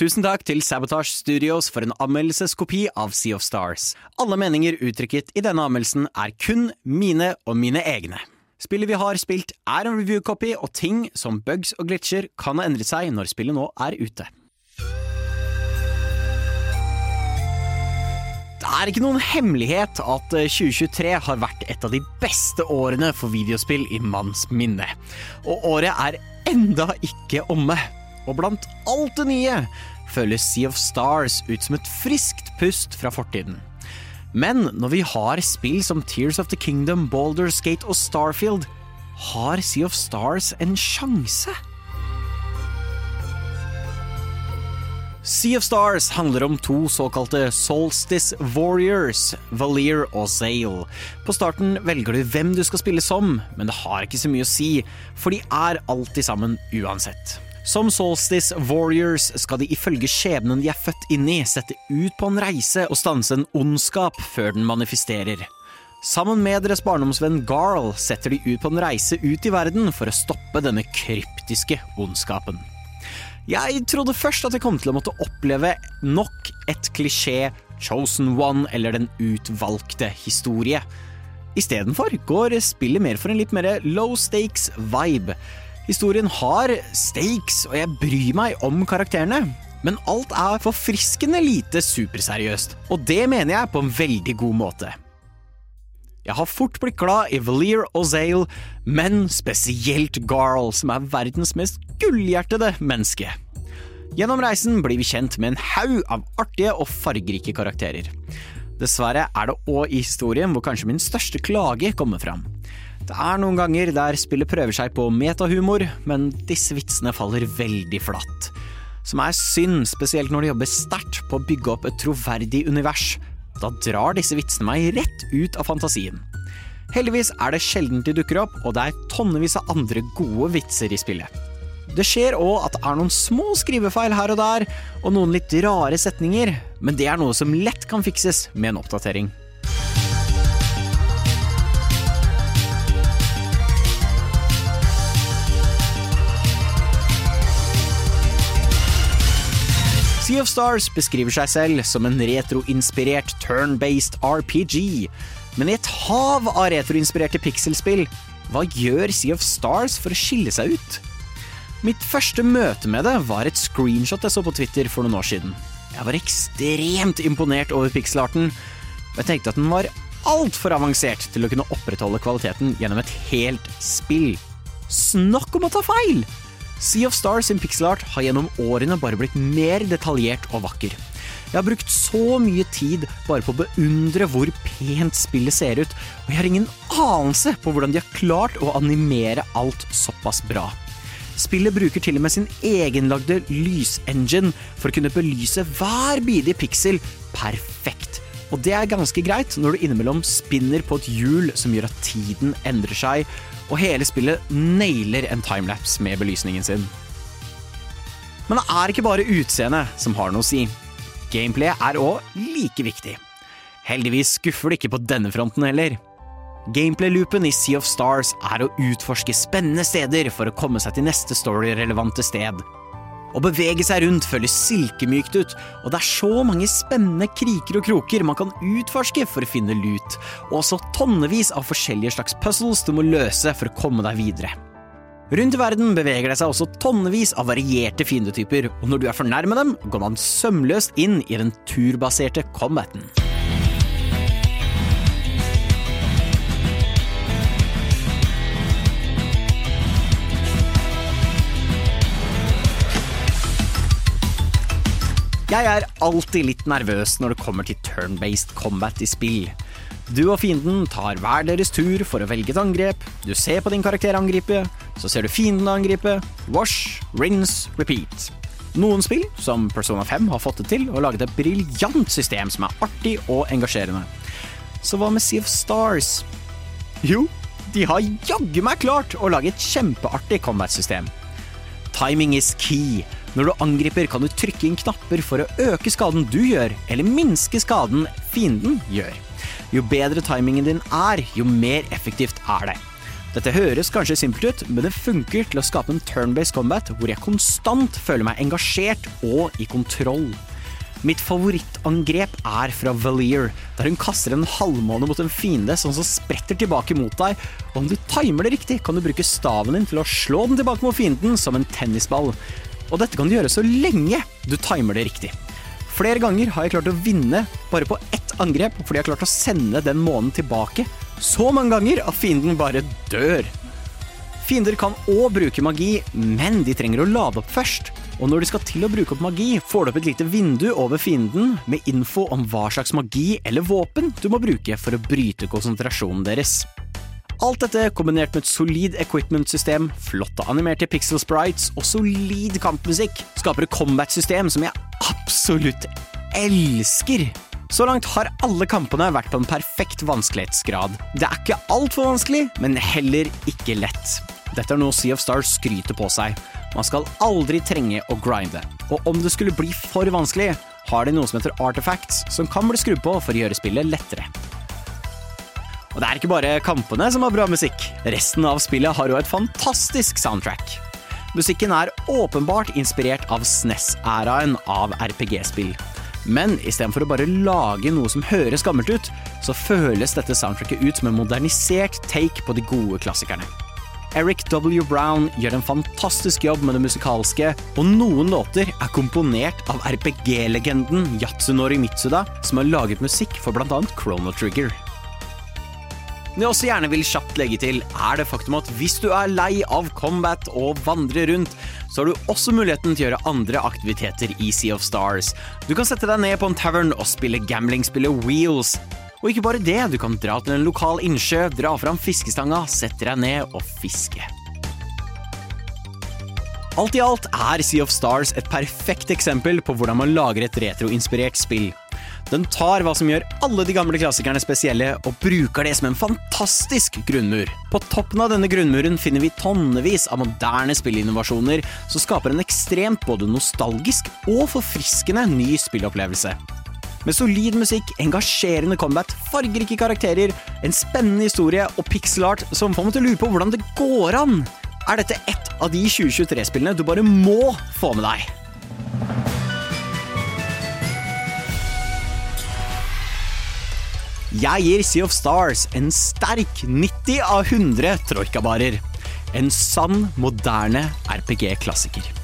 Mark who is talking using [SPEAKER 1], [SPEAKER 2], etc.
[SPEAKER 1] Tusen takk til Sabotage Studios for en anmeldelseskopi av Sea of Stars. Alle meninger uttrykket i denne anmeldelsen er kun mine og mine egne. Spillet vi har spilt er en review-copy, og ting som bugs og glitcher kan ha endret seg når spillet nå er ute. Det er ikke noen hemmelighet at 2023 har vært et av de beste årene for videospill i manns minne. Og året er enda ikke omme. Og blant alt det nye føles Sea of Stars ut som et friskt pust fra fortiden. Men når vi har spill som Tears of the Kingdom, Baldur's Gate og Starfield, har Sea of Stars en sjanse? Sea of Stars handler om to såkalte Solstice Warriors, Valir og Zale. På starten velger du hvem du skal spille som, men det har ikke så mye å si, for de er alltid sammen uansett. Som Solstice Warriors skal de ifølge skjebnen de er født inn i, sette ut på en reise og stanse en ondskap før den manifesterer. Sammen med deres barndomsvenn Garl setter de ut på en reise ut i verden for å stoppe denne kryptiske ondskapen. Jeg trodde først at jeg kom til å måtte oppleve nok et klisjé Chosen One eller Den utvalgte historie. Istedenfor går spillet mer for en litt mer low stakes vibe. Historien har stakes, og jeg bryr meg om karakterene. Men alt er forfriskende lite superseriøst, og det mener jeg på en veldig god måte. Jeg har fort blitt glad i Valir og Zale, men spesielt Garl, som er verdens mest gullhjertede menneske. Gjennom reisen blir vi kjent med en haug av artige og fargerike karakterer. Dessverre er det òg i historien hvor kanskje min største klage kommer fram. Det er noen ganger der spillet prøver seg på metahumor, men disse vitsene faller veldig flatt. Som er synd, spesielt når de jobber sterkt på å bygge opp et troverdig univers. Da drar disse vitsene meg rett ut av fantasien. Heldigvis er det sjelden de dukker opp, og det er tonnevis av andre gode vitser i spillet. Det skjer òg at det er noen små skrivefeil her og der, og noen litt rare setninger, men det er noe som lett kan fikses med en oppdatering. Sea of Stars beskriver seg selv som en retroinspirert turn-based RPG. Men i et hav av retroinspirerte pikselspill, hva gjør Sea of Stars for å skille seg ut? Mitt første møte med det var et screenshot jeg så på Twitter for noen år siden. Jeg var ekstremt imponert over pikselarten, og jeg tenkte at den var altfor avansert til å kunne opprettholde kvaliteten gjennom et helt spill. Snakk om å ta feil! Sea of Stars sin pixelart har gjennom årene bare blitt mer detaljert og vakker. Jeg har brukt så mye tid bare på å beundre hvor pent spillet ser ut, og jeg har ingen anelse på hvordan de har klart å animere alt såpass bra. Spillet bruker til og med sin egenlagde lysengine for å kunne belyse hver bidige piksel perfekt. Og det er ganske greit når du innimellom spinner på et hjul som gjør at tiden endrer seg, og hele spillet nailer en timelapse med belysningen sin. Men det er ikke bare utseendet som har noe å si. Gameplay er òg like viktig. Heldigvis skuffer det ikke på denne fronten heller. Gameplay-loopen i Sea of Stars er å utforske spennende steder for å komme seg til neste story-relevante sted. Å bevege seg rundt føles silkemykt ut, og det er så mange spennende kriker og kroker man kan utforske for å finne lut, og også tonnevis av forskjellige slags puzzles du må løse for å komme deg videre. Rundt i verden beveger det seg også tonnevis av varierte fiendetyper, og når du er for nærme dem, går man sømløst inn i den turbaserte combaten. Jeg er alltid litt nervøs når det kommer til turn-based combat i spill. Du og fienden tar hver deres tur for å velge et angrep, du ser på din karakter angripe, så ser du fienden angripe, wash, rinse, repeat. Noen spill, som Persona 5, har fått det til og laget et briljant system som er artig og engasjerende. Så hva med Sea of Stars? Jo, de har jaggu meg klart å lage et kjempeartig combat-system. Timing is key. Når du angriper, kan du trykke inn knapper for å øke skaden du gjør, eller minske skaden fienden gjør. Jo bedre timingen din er, jo mer effektivt er det. Dette høres kanskje simpelt ut, men det funker til å skape en turn-based combat hvor jeg konstant føler meg engasjert og i kontroll. Mitt favorittangrep er fra Valier, der hun kaster en halvmåne mot en fiende som så spretter tilbake mot deg, og om du timer det riktig, kan du bruke staven din til å slå den tilbake mot fienden som en tennisball. Og dette kan du gjøre så lenge du timer det riktig. Flere ganger har jeg klart å vinne bare på ett angrep fordi jeg har klart å sende den månen tilbake så mange ganger at fienden bare dør. Fiender kan òg bruke magi, men de trenger å lade opp først. Og når de skal til å bruke opp magi, får du opp et lite vindu over fienden med info om hva slags magi eller våpen du må bruke for å bryte konsentrasjonen deres. Alt dette kombinert med et solid equipment-system, flotte animerte pixel sprites og solid kampmusikk skaper et combat-system som jeg absolutt elsker. Så langt har alle kampene vært på en perfekt vanskelighetsgrad. Det er ikke altfor vanskelig, men heller ikke lett. Dette er noe Sea of Stars skryter på seg. Man skal aldri trenge å grinde. Og om det skulle bli for vanskelig, har de noe som heter artifacts, som kan bli skrudd på for å gjøre spillet lettere. Og det er ikke bare kampene som har bra musikk. Resten av spillet har jo et fantastisk soundtrack. Musikken er åpenbart inspirert av SNES-æraen av RPG-spill. Men istedenfor å bare lage noe som høres gammelt ut, så føles dette soundtracket ut som en modernisert take på de gode klassikerne. Eric W. Brown gjør en fantastisk jobb med det musikalske, og noen låter er komponert av RPG-legenden Yatsunori Mitsuda, som har laget musikk for bl.a. Chrono Trigger. Men jeg også gjerne vil kjapt legge til, er det faktum at hvis du er lei av combat og vandrer rundt, så har du også muligheten til å gjøre andre aktiviteter i Sea of Stars. Du kan sette deg ned på en tavern og spille gamblingspillet Wheels. Og ikke bare det, du kan dra til en lokal innsjø, dra fram fiskestanga, sette deg ned og fiske. Alt i alt er Sea of Stars et perfekt eksempel på hvordan man lager et retroinspirert spill. Den tar hva som gjør alle de gamle klassikerne spesielle, og bruker det som en fantastisk grunnmur. På toppen av denne grunnmuren finner vi tonnevis av moderne spillinnovasjoner som skaper en ekstremt både nostalgisk og forfriskende ny spillopplevelse. Med solid musikk, engasjerende combat, fargerike karakterer, en spennende historie og pixel art som får meg til å lure på hvordan det går an. Er dette ett av de 2023-spillene du bare må få med deg? Jeg gir Sea of Stars en sterk 90 av 100 troikabarer. En sann, moderne RPG-klassiker.